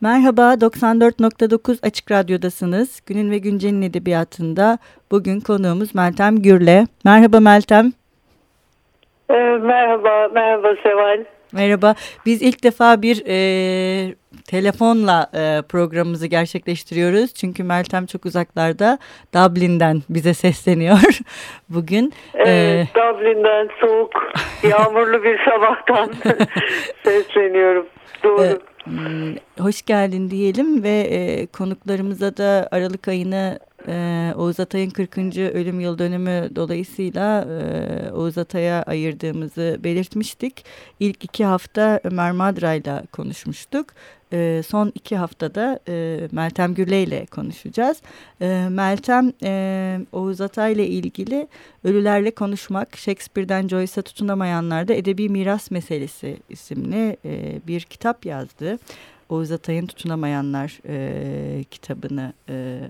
Merhaba, 94.9 Açık Radyo'dasınız. Günün ve Güncel'in edebiyatında bugün konuğumuz Meltem Gürle. Merhaba Meltem. Ee, merhaba, merhaba Seval. Merhaba. Biz ilk defa bir e, telefonla e, programımızı gerçekleştiriyoruz. Çünkü Meltem çok uzaklarda Dublin'den bize sesleniyor bugün. Evet, ee, Dublin'den soğuk, yağmurlu bir sabahtan sesleniyorum. Doğru. E, hoş geldin diyelim ve e, konuklarımıza da Aralık ayını e, Oğuz Atay'ın 40. ölüm yıl dönümü dolayısıyla e, Oğuz Atay'a ayırdığımızı belirtmiştik. İlk iki hafta Ömer Madra ile konuşmuştuk. E, son iki haftada e, Meltem Gürle ile konuşacağız. E, Meltem e, Oğuz Atay ile ilgili Ölülerle Konuşmak, Shakespeare'den Joyce'a tutunamayanlarda Edebi Miras Meselesi isimli e, bir kitap yazdı. Oğuz Atay'ın Tutunamayanlar e, kitabını e,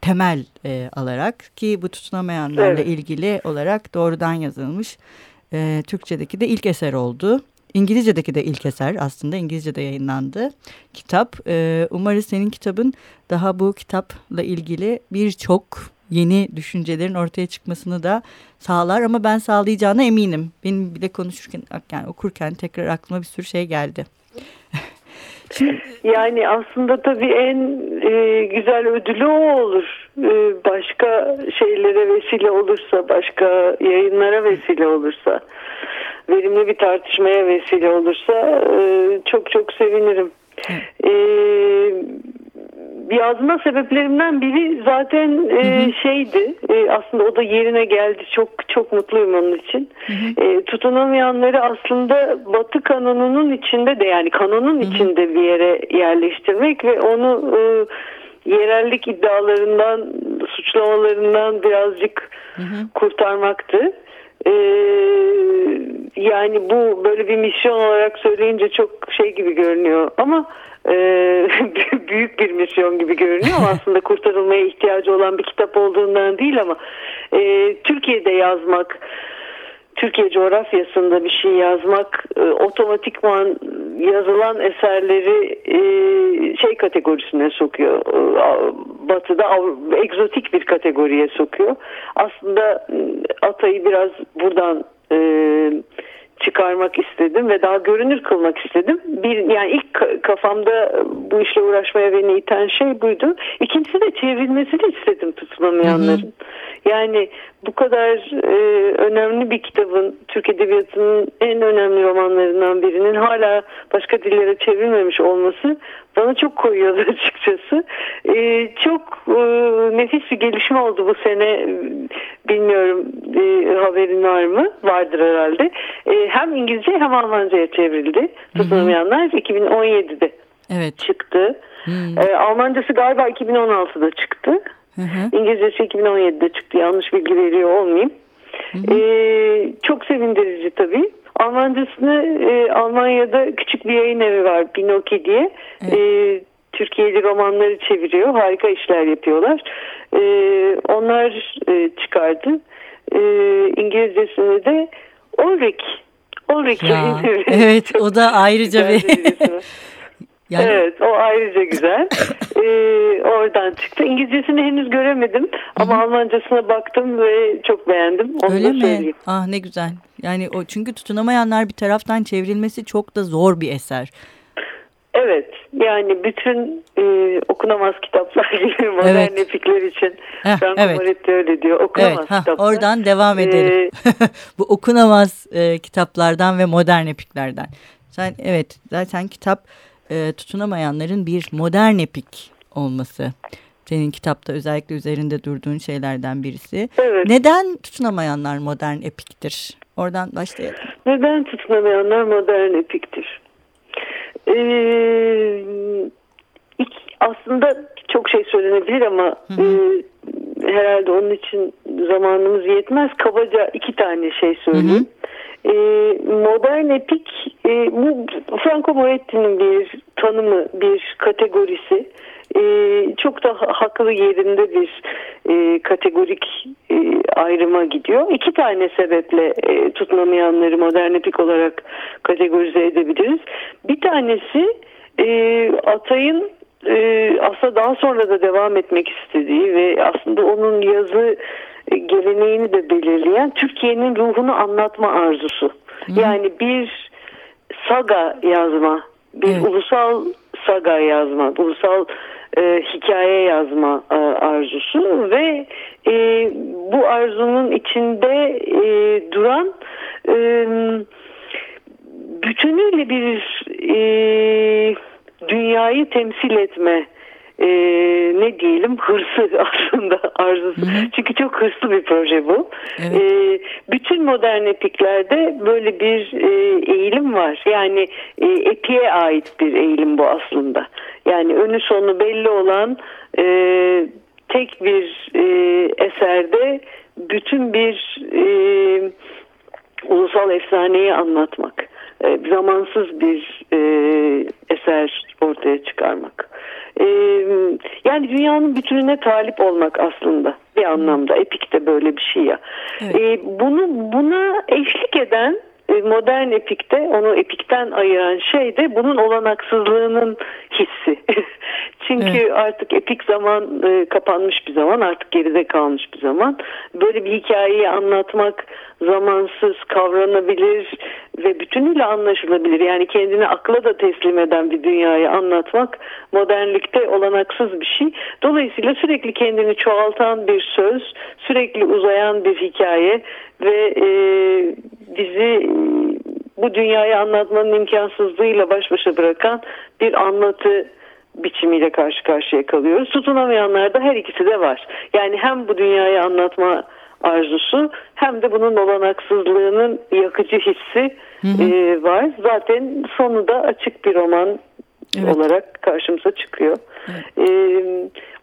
temel e, alarak ki bu tutunamayanlarla evet. ilgili olarak doğrudan yazılmış e, Türkçedeki de ilk eser oldu. İngilizce'deki de ilk eser aslında İngilizce'de yayınlandı kitap. E, umarız senin kitabın daha bu kitapla ilgili birçok yeni düşüncelerin ortaya çıkmasını da sağlar ama ben sağlayacağına eminim. Benim bile konuşurken yani okurken tekrar aklıma bir sürü şey geldi. Yani aslında tabii en e, güzel ödülü o olur. E, başka şeylere vesile olursa, başka yayınlara vesile olursa, verimli bir tartışmaya vesile olursa e, çok çok sevinirim. E, yazma sebeplerimden biri zaten e, şeydi. E, aslında o da yerine geldi. Çok çok mutluyum onun için. Hı hı. E, tutunamayanları aslında Batı kanonunun içinde de yani kanonun hı hı. içinde bir yere yerleştirmek ve onu e, yerellik iddialarından, suçlamalarından birazcık hı hı. kurtarmaktı. Ee, yani bu böyle bir misyon olarak söyleyince çok şey gibi görünüyor. Ama e, büyük bir misyon gibi görünüyor aslında kurtarılmaya ihtiyacı olan bir kitap olduğundan değil ama e, Türkiye'de yazmak Türkiye coğrafyasında bir şey yazmak e, otomatikman yazılan eserleri e, şey kategorisine sokuyor. E, batı'da egzotik bir kategoriye sokuyor. Aslında Atay'ı biraz buradan e, çıkarmak istedim ve daha görünür kılmak istedim. Bir yani ilk kafamda bu işle uğraşmaya beni iten şey buydu. İkincisi de çevrilmesini istedim tutunamayanların. Hı hı. Yani bu kadar e, önemli bir kitabın Türk Edebiyatı'nın en önemli romanlarından birinin hala başka dillere çevrilmemiş olması bana çok koyuyordu açıkçası. E, çok e, nefis bir gelişme oldu bu sene. Bilmiyorum e, haberin var mı? Vardır herhalde. E, hem İngilizce hem Almanca'ya çevrildi. Tutunamayanlar 2017'de evet. çıktı. Hmm. E, Almancası galiba 2016'da çıktı. Hı hı. İngilizcesi 2017'de çıktı. Yanlış bilgi veriyor olmayayım. Hı hı. Ee, çok sevindirici tabii. Almancasını e, Almanya'da küçük bir yayın evi var Binoki diye. Evet. E, Türkiye'li romanları çeviriyor. Harika işler yapıyorlar. E, onlar e, çıkardı. E, İngilizcesini de Ulrich. Ulrich ya, Evet o da ayrıca bir Yani... Evet o ayrıca güzel. ee, oradan çıktı. İngilizcesini henüz göremedim ama. Almancasına baktım ve çok beğendim. Onu Öyle mi? Söyleyeyim. Ah ne güzel. Yani o çünkü tutunamayanlar bir taraftan çevrilmesi çok da zor bir eser. Evet yani bütün e, okunamaz kitaplar gibi modern evet. epikler için Heh, Franco evet. Moretti öyle diyor okunamaz evet, kitaplar. Oradan devam edelim. Ee, Bu okunamaz e, kitaplardan ve modern epiklerden. Sen evet zaten kitap e, tutunamayanların bir modern epik olması. Senin kitapta özellikle üzerinde durduğun şeylerden birisi. Evet. Neden tutunamayanlar modern epiktir? Oradan başlayalım. Neden tutunamayanlar modern epiktir? Ee, aslında çok şey söylenebilir ama hı hı. E, herhalde onun için zamanımız yetmez. Kabaca iki tane şey söyleyeyim. Hı hı. E, modern epik e, bu Franco Moretti'nin bir tanımı, bir kategorisi. E, çok da haklı yerinde bir e, kategorik e, ayrıma gidiyor. İki tane sebeple e, tutunamayanları modern epik olarak kategorize edebiliriz. Bir tanesi e, Atay'ın e, aslında daha sonra da devam etmek istediği ve aslında onun yazı geleneğini de belirleyen Türkiye'nin ruhunu anlatma arzusu. Hı. Yani bir saga yazma, bir evet. ulusal saga yazma, ulusal e, hikaye yazma e, arzusu ve e, bu arzunun içinde e, duran e, bütünüyle bir e, dünyayı temsil etme e, ne diyelim hırsı aslında arzusu. Hı hı. Çünkü çok hırslı bir proje bu. Evet. E, bütün modern epiklerde böyle bir e, eğilim var. Yani e, epiye ait bir eğilim bu aslında. Yani önü sonu belli olan e, tek bir e, eserde bütün bir e, ulusal efsaneyi anlatmak. E, zamansız bir e, eser ortaya çıkarmak. E, yani dünyanın bütününe talip olmak aslında bir anlamda. Epik de böyle bir şey ya. Evet. E, bunu buna eşlik eden e, modern epikte onu epikten ayıran şey de bunun olanaksızlığının hissi. Çünkü evet. artık epik zaman e, kapanmış bir zaman artık geride kalmış bir zaman. Böyle bir hikayeyi anlatmak zamansız, kavranabilir ve bütünüyle anlaşılabilir. Yani kendini akla da teslim eden bir dünyayı anlatmak modernlikte olanaksız bir şey. Dolayısıyla sürekli kendini çoğaltan bir söz, sürekli uzayan bir hikaye ve e, bizi bu dünyayı anlatmanın imkansızlığıyla baş başa bırakan bir anlatı biçimiyle karşı karşıya kalıyoruz. Tutunamayanlar da her ikisi de var. Yani hem bu dünyayı anlatma arzusu hem de bunun olanaksızlığının yakıcı hissi hı hı. E, var. Zaten sonu da açık bir roman evet. olarak karşımıza çıkıyor. Evet. E,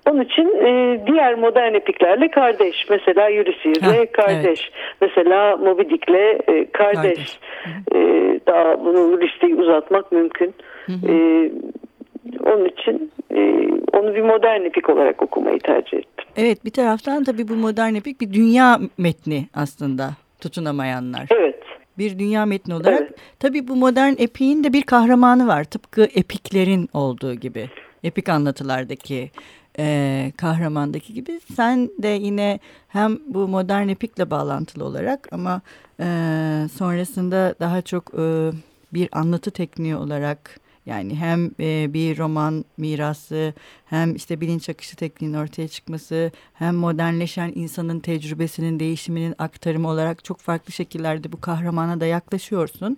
onun için e, diğer modern epiklerle kardeş. Mesela Ulysses'le kardeş. Evet. Mesela Moby Dick'le e, kardeş. kardeş. E, daha bunu listeyi uzatmak mümkün. Hı hı. E, onun için e, onu bir modern epik olarak okumayı tercih ettim. Evet bir taraftan tabii bu modern epik bir dünya metni aslında tutunamayanlar. Evet. Bir dünya metni olarak. Evet. Tabii bu modern epiğin de bir kahramanı var. Tıpkı epiklerin olduğu gibi. Epik anlatılardaki e, kahramandaki gibi. Sen de yine hem bu modern epikle bağlantılı olarak ama e, sonrasında daha çok e, bir anlatı tekniği olarak yani hem e, bir roman mirası hem işte bilinç akışı tekniğinin ortaya çıkması hem modernleşen insanın tecrübesinin değişiminin aktarımı olarak çok farklı şekillerde bu kahramana da yaklaşıyorsun.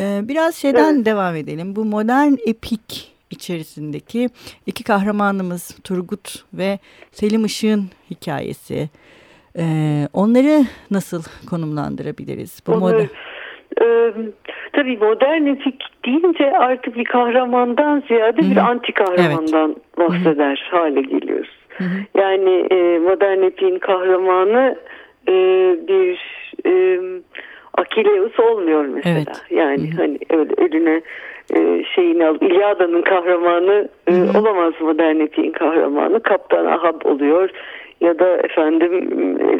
E, biraz şeyden evet. devam edelim. Bu modern epik içerisindeki iki kahramanımız Turgut ve Selim Işık'ın hikayesi. E, onları nasıl konumlandırabiliriz? Bu modern... E, tabii modern epik deyince artık bir kahramandan ziyade Hı-hı. bir anti kahramandan evet. bahseder Hı-hı. hale geliyoruz. Hı-hı. Yani e, modern epiğin kahramanı e, bir e, Akileus olmuyor mesela. Evet. Yani Hı-hı. hani öyle eline e, şeyini al İlyada'nın kahramanı e, olamaz modern epiğin kahramanı. Kaptan Ahab oluyor ya da efendim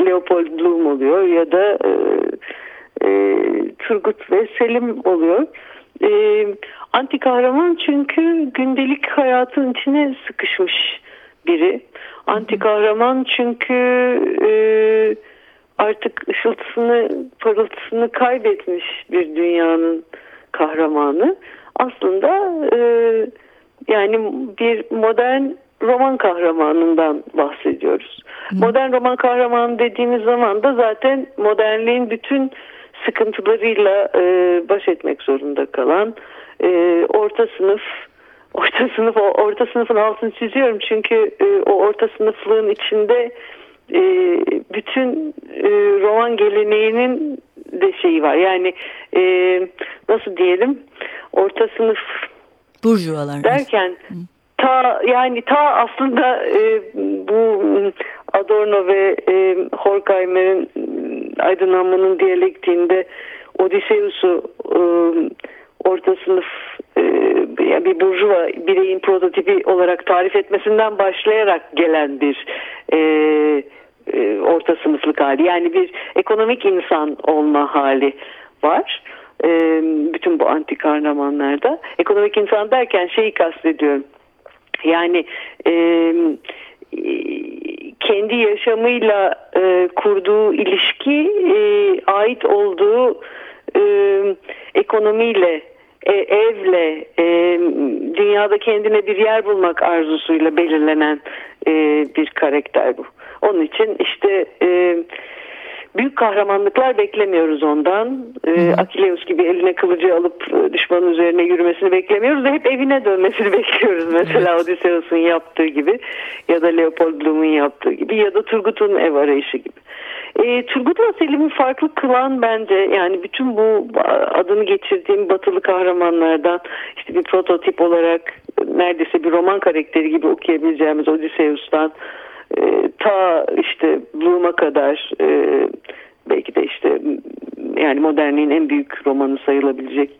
Leopold Bloom oluyor ya da e, e, Turgut ve Selim oluyor. E, anti kahraman çünkü gündelik hayatın içine sıkışmış biri. Anti kahraman çünkü e, artık ışıltısını, parıltısını kaybetmiş bir dünyanın kahramanı. Aslında e, yani bir modern roman kahramanından bahsediyoruz. Hı. Modern roman kahramanı dediğimiz zaman da zaten modernliğin bütün sıkıntılarıyla e, baş etmek zorunda kalan e, orta sınıf orta sınıf orta sınıfın altını çiziyorum çünkü e, o orta sınıflığın içinde e, bütün e, roman geleneğinin de şeyi var. Yani e, nasıl diyelim orta sınıf burjuvalar derken ta yani ta aslında e, bu Adorno ve e, Horkheimer'in aydınlanmanın diyalektiğinde Odysseus'u e, orta sınıf e, bir burjuva bireyin prototipi olarak tarif etmesinden başlayarak gelen bir e, e, orta sınıflık hali. Yani bir ekonomik insan olma hali var. e, bütün bu anti kahramanlarda. Ekonomik insan derken şeyi kastediyorum. Yani e, kendi yaşamıyla e, kurduğu ilişki e, ait olduğu e, ekonomiyle e, evle e, dünyada kendine bir yer bulmak arzusuyla belirlenen e, bir karakter bu. Onun için işte e, büyük kahramanlıklar beklemiyoruz ondan. E, Akileus gibi eline kılıcı alıp e, düşmanın üzerine yürümesini beklemiyoruz da hep evine dönmesini bekliyoruz. Mesela evet. Odysseus'un yaptığı gibi ya da Leopold Bloom'un yaptığı gibi ya da Turgut'un ev arayışı gibi. E, Turgut'la Selim'i farklı kılan bence yani bütün bu adını geçirdiğim batılı kahramanlardan işte bir prototip olarak neredeyse bir roman karakteri gibi okuyabileceğimiz Odysseus'tan e, ta işte Bloom'a kadar e, belki de işte yani modernliğin en büyük romanı sayılabilecek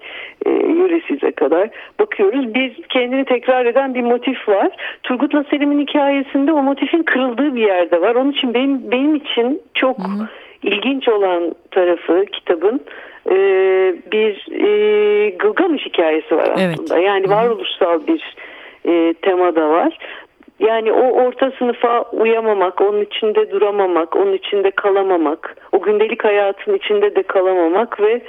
e, Ulysses'e kadar bakıyoruz. Bir kendini tekrar eden bir motif var. Turgut'la Selim'in hikayesinde o motifin kırıldığı bir yerde var. Onun için benim benim için çok hı hı. ilginç olan tarafı kitabın e, bir e, Gılgamış hikayesi var aslında. Evet. Yani varoluşsal bir e, tema da var. Yani o orta sınıfa uyamamak, onun içinde duramamak, onun içinde kalamamak, o gündelik hayatın içinde de kalamamak ve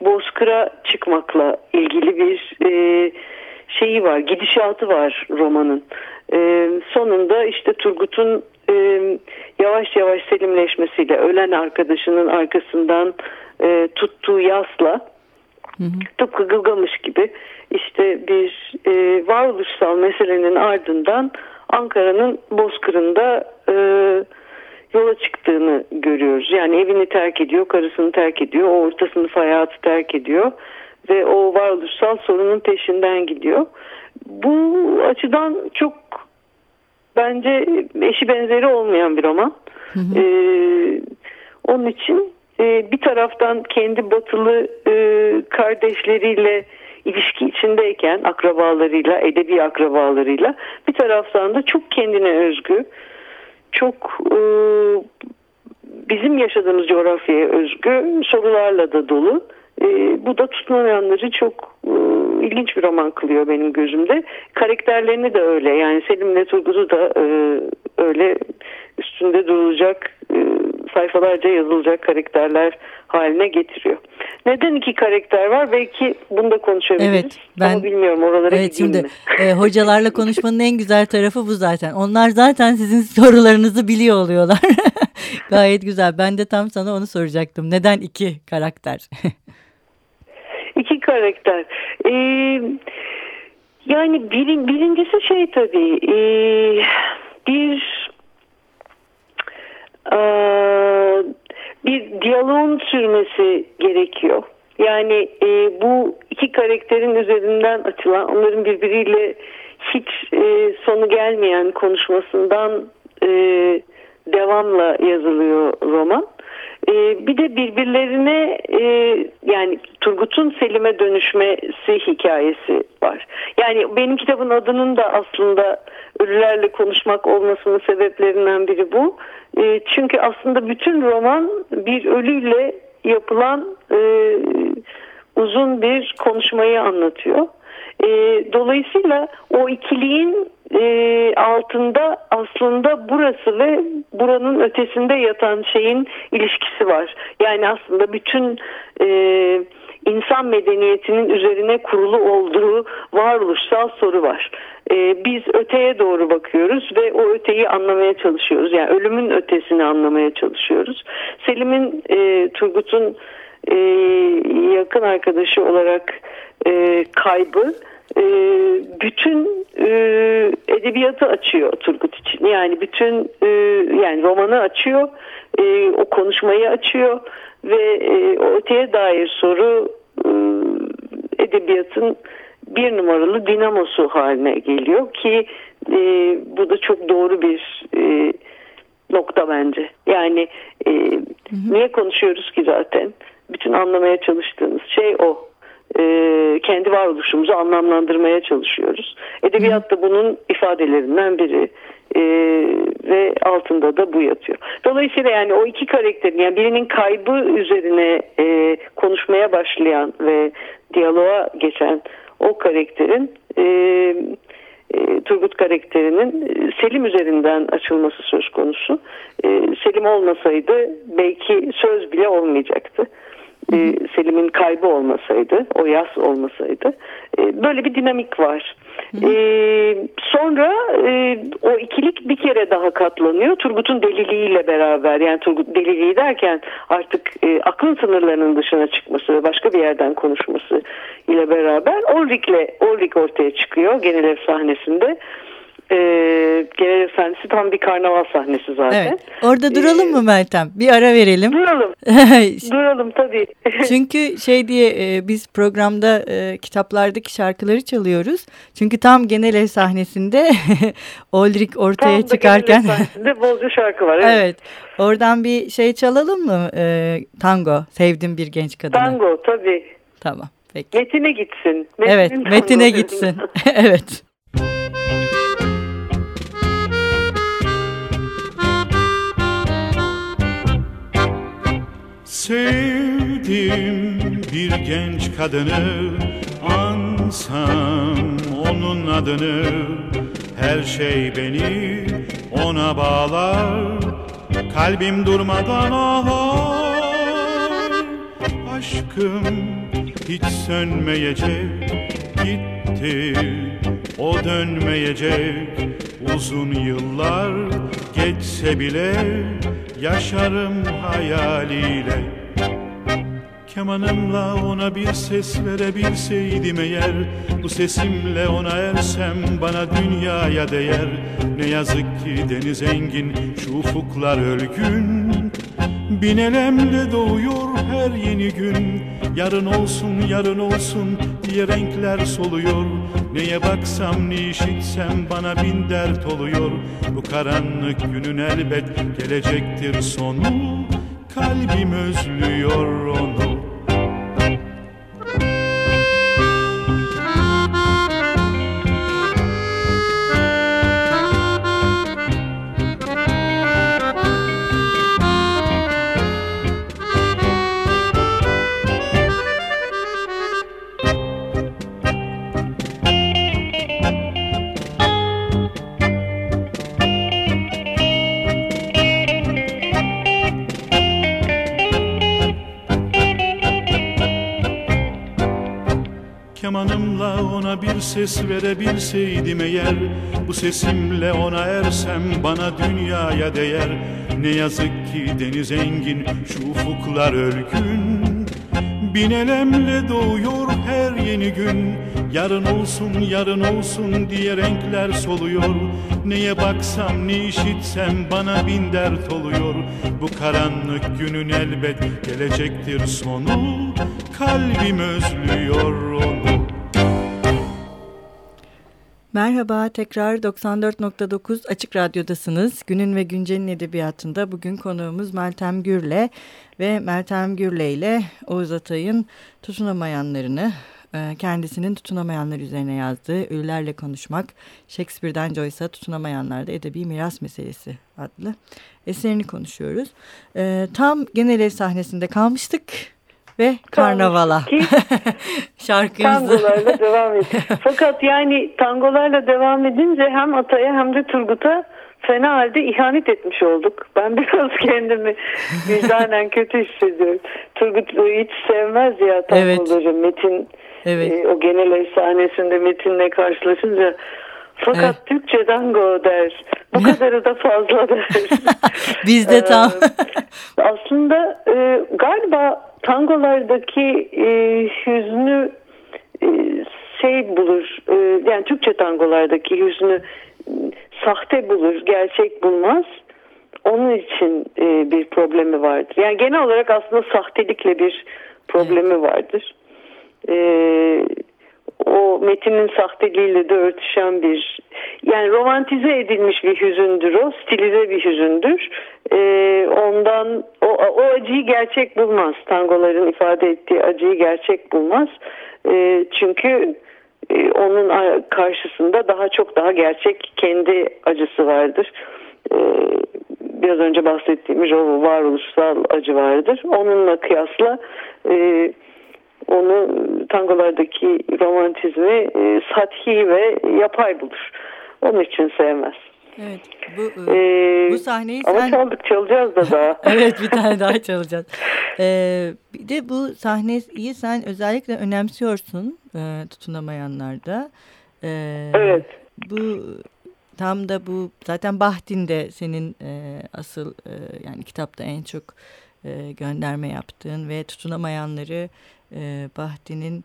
bozkıra çıkmakla ilgili bir e, şeyi var, gidişatı var romanın. E, sonunda işte Turgut'un e, yavaş yavaş selimleşmesiyle, ölen arkadaşının arkasından e, tuttuğu yasla, Hı hı. Tıpkı Gılgamış gibi işte bir e, varoluşsal meselenin ardından Ankara'nın Bozkır'ında e, yola çıktığını görüyoruz. Yani evini terk ediyor, karısını terk ediyor, o orta sınıf hayatı terk ediyor ve o varoluşsal sorunun peşinden gidiyor. Bu açıdan çok bence eşi benzeri olmayan bir roman. Hı hı. Ee, onun için e, bir taraftan kendi batılı e, kardeşleriyle ilişki içindeyken akrabalarıyla, edebi akrabalarıyla bir taraftan da çok kendine özgü, çok e, bizim yaşadığımız coğrafyaya özgü sorularla da dolu. E, bu da tutmayanları çok e, ilginç bir roman kılıyor benim gözümde. Karakterlerini de öyle. Yani Selim'le Turgut'u da e, öyle üstünde durulacak e, sayfalarca yazılacak karakterler haline getiriyor. Neden iki karakter var? Belki bunu da konuşabiliriz. Evet, ben, Ama bilmiyorum oralara evet, şimdi, mi? E, hocalarla konuşmanın en güzel tarafı bu zaten. Onlar zaten sizin sorularınızı biliyor oluyorlar. Gayet güzel. Ben de tam sana onu soracaktım. Neden iki karakter? iki karakter. Ee, yani bir, birincisi şey tabii. E, bir e, bir diyaloğun sürmesi gerekiyor. Yani e, bu iki karakterin üzerinden açılan, onların birbiriyle hiç e, sonu gelmeyen konuşmasından e, devamla yazılıyor roman. E, bir de birbirlerine e, yani Turgut'un Selim'e dönüşmesi hikayesi var. Yani benim kitabın adının da aslında ölülerle konuşmak olmasının sebeplerinden biri bu. E, çünkü aslında bütün roman bir ölüyle yapılan e, uzun bir konuşmayı anlatıyor. E, dolayısıyla o ikiliğin e, altında aslında burası ve buranın ötesinde yatan şeyin ilişkisi var. Yani aslında bütün e, insan medeniyetinin üzerine kurulu olduğu varoluşsal soru var. E, biz öteye doğru bakıyoruz ve o öteyi anlamaya çalışıyoruz. Yani ölümün ötesini anlamaya çalışıyoruz. Selim'in, e, Turgut'un e, yakın arkadaşı olarak e, kaybı e, bütün e, edebiyatı açıyor Turgut için. Yani bütün e, yani romanı açıyor, e, o konuşmayı açıyor ve e, o öteye dair soru e, edebiyatın bir numaralı dinamosu haline geliyor ki e, bu da çok doğru bir e, nokta bence. Yani e, hı hı. niye konuşuyoruz ki zaten? Bütün anlamaya çalıştığımız şey o. E, kendi varoluşumuzu anlamlandırmaya çalışıyoruz. Edebiyat da bunun ifadelerinden biri. e, ve altında da bu yatıyor. Dolayısıyla yani o iki karakterin yani birinin kaybı üzerine e, konuşmaya başlayan ve diyaloğa geçen o karakterin e, e, Turgut karakterinin e, Selim üzerinden açılması söz konusu. E, Selim olmasaydı belki söz bile olmayacaktı. E, Selim'in kaybı olmasaydı, o yaz olmasaydı. E, böyle bir dinamik var. E, sonra e, o ikilik bir kere daha katlanıyor. Turgut'un deliliğiyle beraber yani Turgut deliliği derken artık e, aklın sınırlarının dışına çıkması ve başka bir yerden konuşması ile beraber Ulrich'le Ulrich ortaya çıkıyor genel ev sahnesinde e, genel efendisi tam bir karnaval sahnesi zaten. Evet. Orada duralım ee, mı Meltem? Bir ara verelim. Duralım. duralım tabii. Çünkü şey diye e, biz programda e, kitaplardaki şarkıları çalıyoruz. Çünkü tam genel ev sahnesinde Olrik ortaya tam çıkarken. Tam sahnesinde bolca şarkı var. Evet. evet. Oradan bir şey çalalım mı? E, tango. Sevdim bir genç kadını. Tango tabii. Tamam. Peki. Metine gitsin. Metin evet, Metine gitsin. evet. Sevdim bir genç kadını. Ansam onun adını. Her şey beni ona bağlar. Kalbim durmadan ağlar. Aşkım hiç sönmeyecek. Gitti o dönmeyecek. Uzun yıllar geçse bile yaşarım hayaliyle. Kemanımla ona bir ses verebilseydim eğer Bu sesimle ona ersem bana dünyaya değer. Ne yazık ki deniz engin şu ufuklar ölgün Bin elemle doğuyor her yeni gün. Yarın olsun yarın olsun diye renkler soluyor Neye baksam ne işitsem bana bin dert oluyor. Bu karanlık günün elbet gelecektir sonu. Kalbim özlüyor onu ses verebilseydim eğer Bu sesimle ona ersem bana dünyaya değer. Ne yazık ki deniz engin şu ufuklar ölgün Bin elemle doğuyor her yeni gün. Yarın olsun yarın olsun diye renkler soluyor. Neye baksam ne işitsem bana bin dert oluyor. Bu karanlık günün elbet gelecektir sonu. Kalbim özlüyor onu Merhaba, tekrar 94.9 Açık Radyo'dasınız. Günün ve Güncel'in edebiyatında bugün konuğumuz Meltem Gürle ve Meltem Gürle ile Oğuz Atay'ın tutunamayanlarını, e, kendisinin tutunamayanlar üzerine yazdığı Ölülerle Konuşmak, Shakespeare'den Joyce'a tutunamayanlarda edebi miras meselesi adlı eserini konuşuyoruz. E, tam genel ev sahnesinde kalmıştık ve karnavala şarkımızı. Tangolarla devam et. Fakat yani tangolarla devam edince hem Atay'a hem de Turgut'a fena halde ihanet etmiş olduk. Ben biraz kendimi vicdanen kötü hissediyorum. Turgut hiç sevmez ya tangoları. Evet. Metin evet. E, o genel efsanesinde Metin'le karşılaşınca fakat evet. Türkçe tango der. Bu kadarı da fazla der. Bizde tam. aslında e, galiba tangolardaki e, hüznü e, şey bulur. E, yani Türkçe tangolardaki hüznü e, sahte bulur, gerçek bulmaz. Onun için e, bir problemi vardır. Yani genel olarak aslında sahtelikle bir problemi vardır. E, o metinin sahteliğiyle de örtüşen bir yani romantize edilmiş bir hüzündür o stilize bir hüzündür ee, ondan o, o acıyı gerçek bulmaz tangoların ifade ettiği acıyı gerçek bulmaz ee, çünkü e, onun karşısında daha çok daha gerçek kendi acısı vardır. E, biraz önce bahsettiğimiz o varoluşsal acı vardır. Onunla kıyasla e, onu tangolardaki romantizmi e, sathi ve yapay bulur. Onun için sevmez. Evet. Bu, ee, bu sahneyi ama sen... çaldık çalacağız da daha. evet bir tane daha çalacağız. Ee, bir de bu sahneyi sen özellikle önemsiyorsun e, tutunamayanlarda. Ee, evet. Bu tam da bu zaten Bahtin'de senin e, asıl e, yani kitapta en çok e, gönderme yaptığın ve tutunamayanları e, Bahtin'in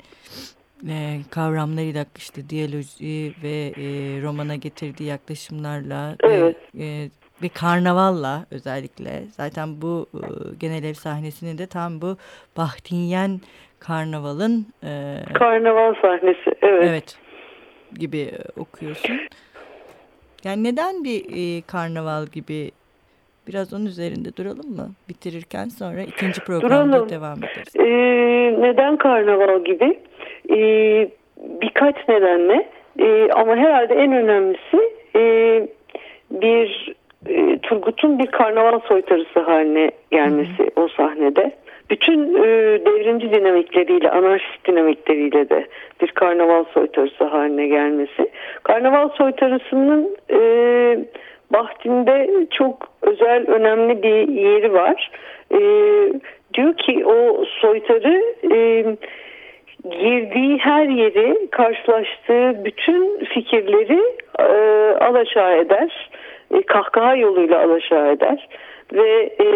e, kavramlarıyla işte diyaloji ve e, romana getirdiği yaklaşımlarla evet. e, e, ve karnavalla özellikle zaten bu e, genel ev sahnesini de tam bu Bahtinyen karnavalın e, karnaval sahnesi evet. evet gibi okuyorsun. Yani neden bir e, karnaval gibi biraz onun üzerinde duralım mı? Bitirirken sonra ikinci programda duralım. devam ederiz. Ee, neden karnaval gibi? Ee, birkaç nedenle ee, ama herhalde en önemlisi e, bir e, Turgut'un bir karnaval soytarısı haline gelmesi Hı. o sahnede. Bütün e, devrimci dinamikleriyle, anarşist dinamikleriyle de bir karnaval soytarısı haline gelmesi. Karnaval soytarısının e, Bahtin'de çok özel, önemli bir yeri var. E, diyor ki o soytarı e, girdiği her yeri, karşılaştığı bütün fikirleri e, alaşağı eder. E, kahkaha yoluyla alaşağı eder. Ve e,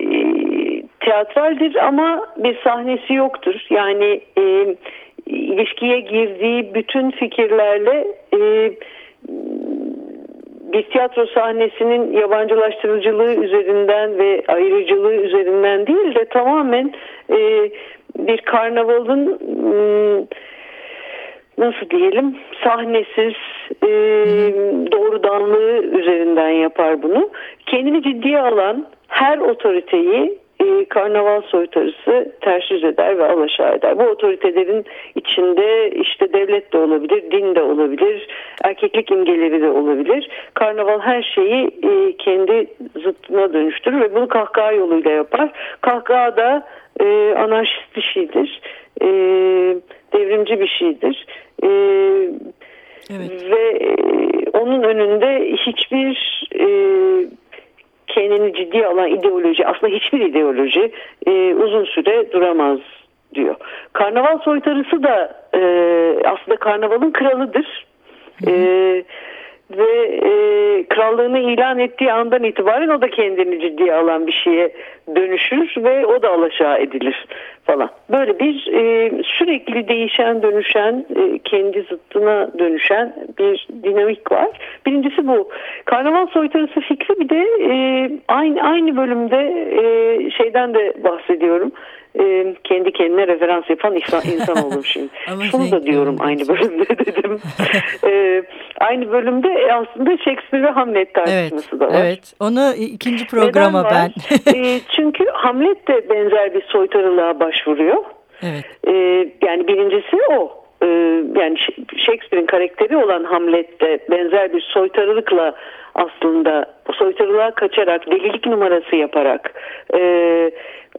e, teatraldir ama bir sahnesi yoktur. Yani e, ilişkiye girdiği bütün fikirlerle e, bir tiyatro sahnesinin yabancılaştırıcılığı üzerinden ve ayrıcılığı üzerinden değil de tamamen e, bir karnavalın nasıl diyelim sahnesiz e, doğrudanlığı üzerinden yapar bunu. Kendini ciddiye alan her otoriteyi e, karnaval soytarısı ters yüz eder ve alaşağı eder. Bu otoritelerin içinde işte devlet de olabilir, din de olabilir, erkeklik imgeleri de olabilir. Karnaval her şeyi e, kendi zıttına dönüştürür ve bunu kahkaha yoluyla yapar. Kahkaha da e, anarşist bir şeydir, e, devrimci bir şeydir. E, evet. Ve e, onun önünde hiçbir e, kendini ciddi alan ideoloji aslında hiçbir ideoloji e, uzun süre duramaz diyor. Karnaval soytarısı da e, aslında karnavalın kralıdır. Hı hı. E, ve e, krallığını ilan ettiği andan itibaren o da kendini ciddiye alan bir şeye dönüşür ve o da alaşağı edilir falan. Böyle bir e, sürekli değişen dönüşen e, kendi zıttına dönüşen bir dinamik var. Birincisi bu. Karnaval soytarısı fikri bir de e, aynı aynı bölümde e, şeyden de bahsediyorum e, kendi kendine referans yapan insan, insan olur şimdi. Şunu da diyorum aynı bölümde dedim. e, aynı bölümde aslında Shakespeare ve Hamlet tartışması evet, da var. Evet, onu ikinci programa ben. e, çünkü Hamlet de benzer bir soytarılığa başvuruyor. Evet. E, yani birincisi o e, yani Shakespeare'in karakteri olan Hamlet de benzer bir soytarılıkla aslında soytarılığa kaçarak delilik numarası yaparak e,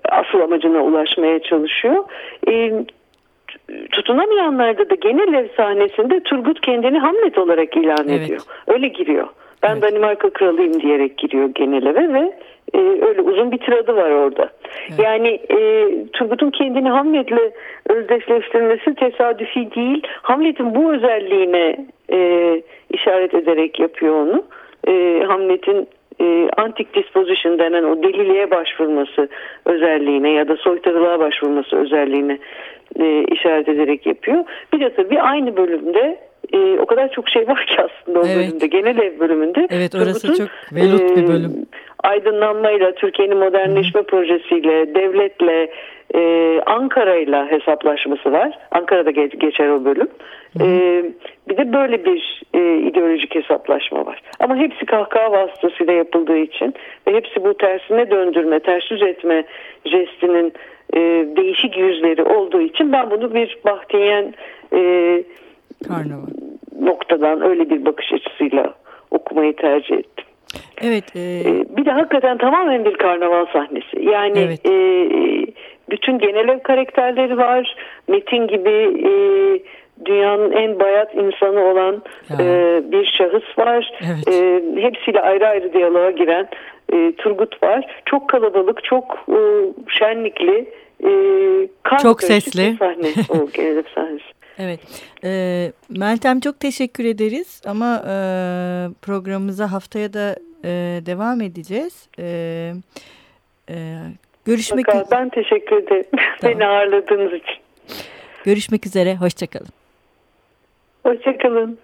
asıl amacına ulaşmaya çalışıyor. E, tutunamayanlarda da genel ev sahnesinde Turgut kendini Hamlet olarak ilan evet. ediyor. Öyle giriyor. Ben evet. Danimarka kralıyım diyerek giriyor genel eve ve e, öyle uzun bir tiradı var orada. Evet. Yani e, Turgut'un kendini Hamlet'le özdeşleştirmesi tesadüfi değil. Hamlet'in bu özelliğine e, işaret ederek yapıyor onu. E, Hamlet'in e, antik disposition denen o deliliğe başvurması özelliğine ya da soytarılığa başvurması özelliğine e, işaret ederek yapıyor. Bir de tabii aynı bölümde e, o kadar çok şey var ki aslında o evet. bölümde. Genel ev bölümünde. Evet orası çok velut e, bir bölüm. Aydınlanmayla, Türkiye'nin modernleşme Hı. projesiyle, devletle, e, Ankara'yla hesaplaşması var. Ankara'da geç, geçer o bölüm. E, bir de böyle bir e, ideolojik hesaplaşma var. Ama hepsi kahkaha vasıtasıyla yapıldığı için ve hepsi bu tersine döndürme, ters yüz etme jestinin e, değişik yüzleri olduğu için ben bunu bir Bahtiyen e, Karnaval. noktadan öyle bir bakış açısıyla okumayı tercih ettim. Evet. E... Ee, bir de hakikaten tamamen bir karnaval sahnesi. Yani Evet. e, bütün genel ev karakterleri var. Metin gibi e, dünyanın en bayat insanı olan Ya. e, bir şahıs var. Evet. E, hepsiyle ayrı ayrı diyaloğa giren e, Turgut var. Çok kalabalık, çok e, şenlikli, e, Çok sesli. sahne. o genel sahnesi. Evet. Ee, Meltem çok teşekkür ederiz ama e, programımıza haftaya da e, devam edeceğiz. E, e, görüşmek Fakat ben teşekkür ederim Tamam. beni ağırladığınız için. görüşmek üzere. Hoşçakalın. Hoşçakalın.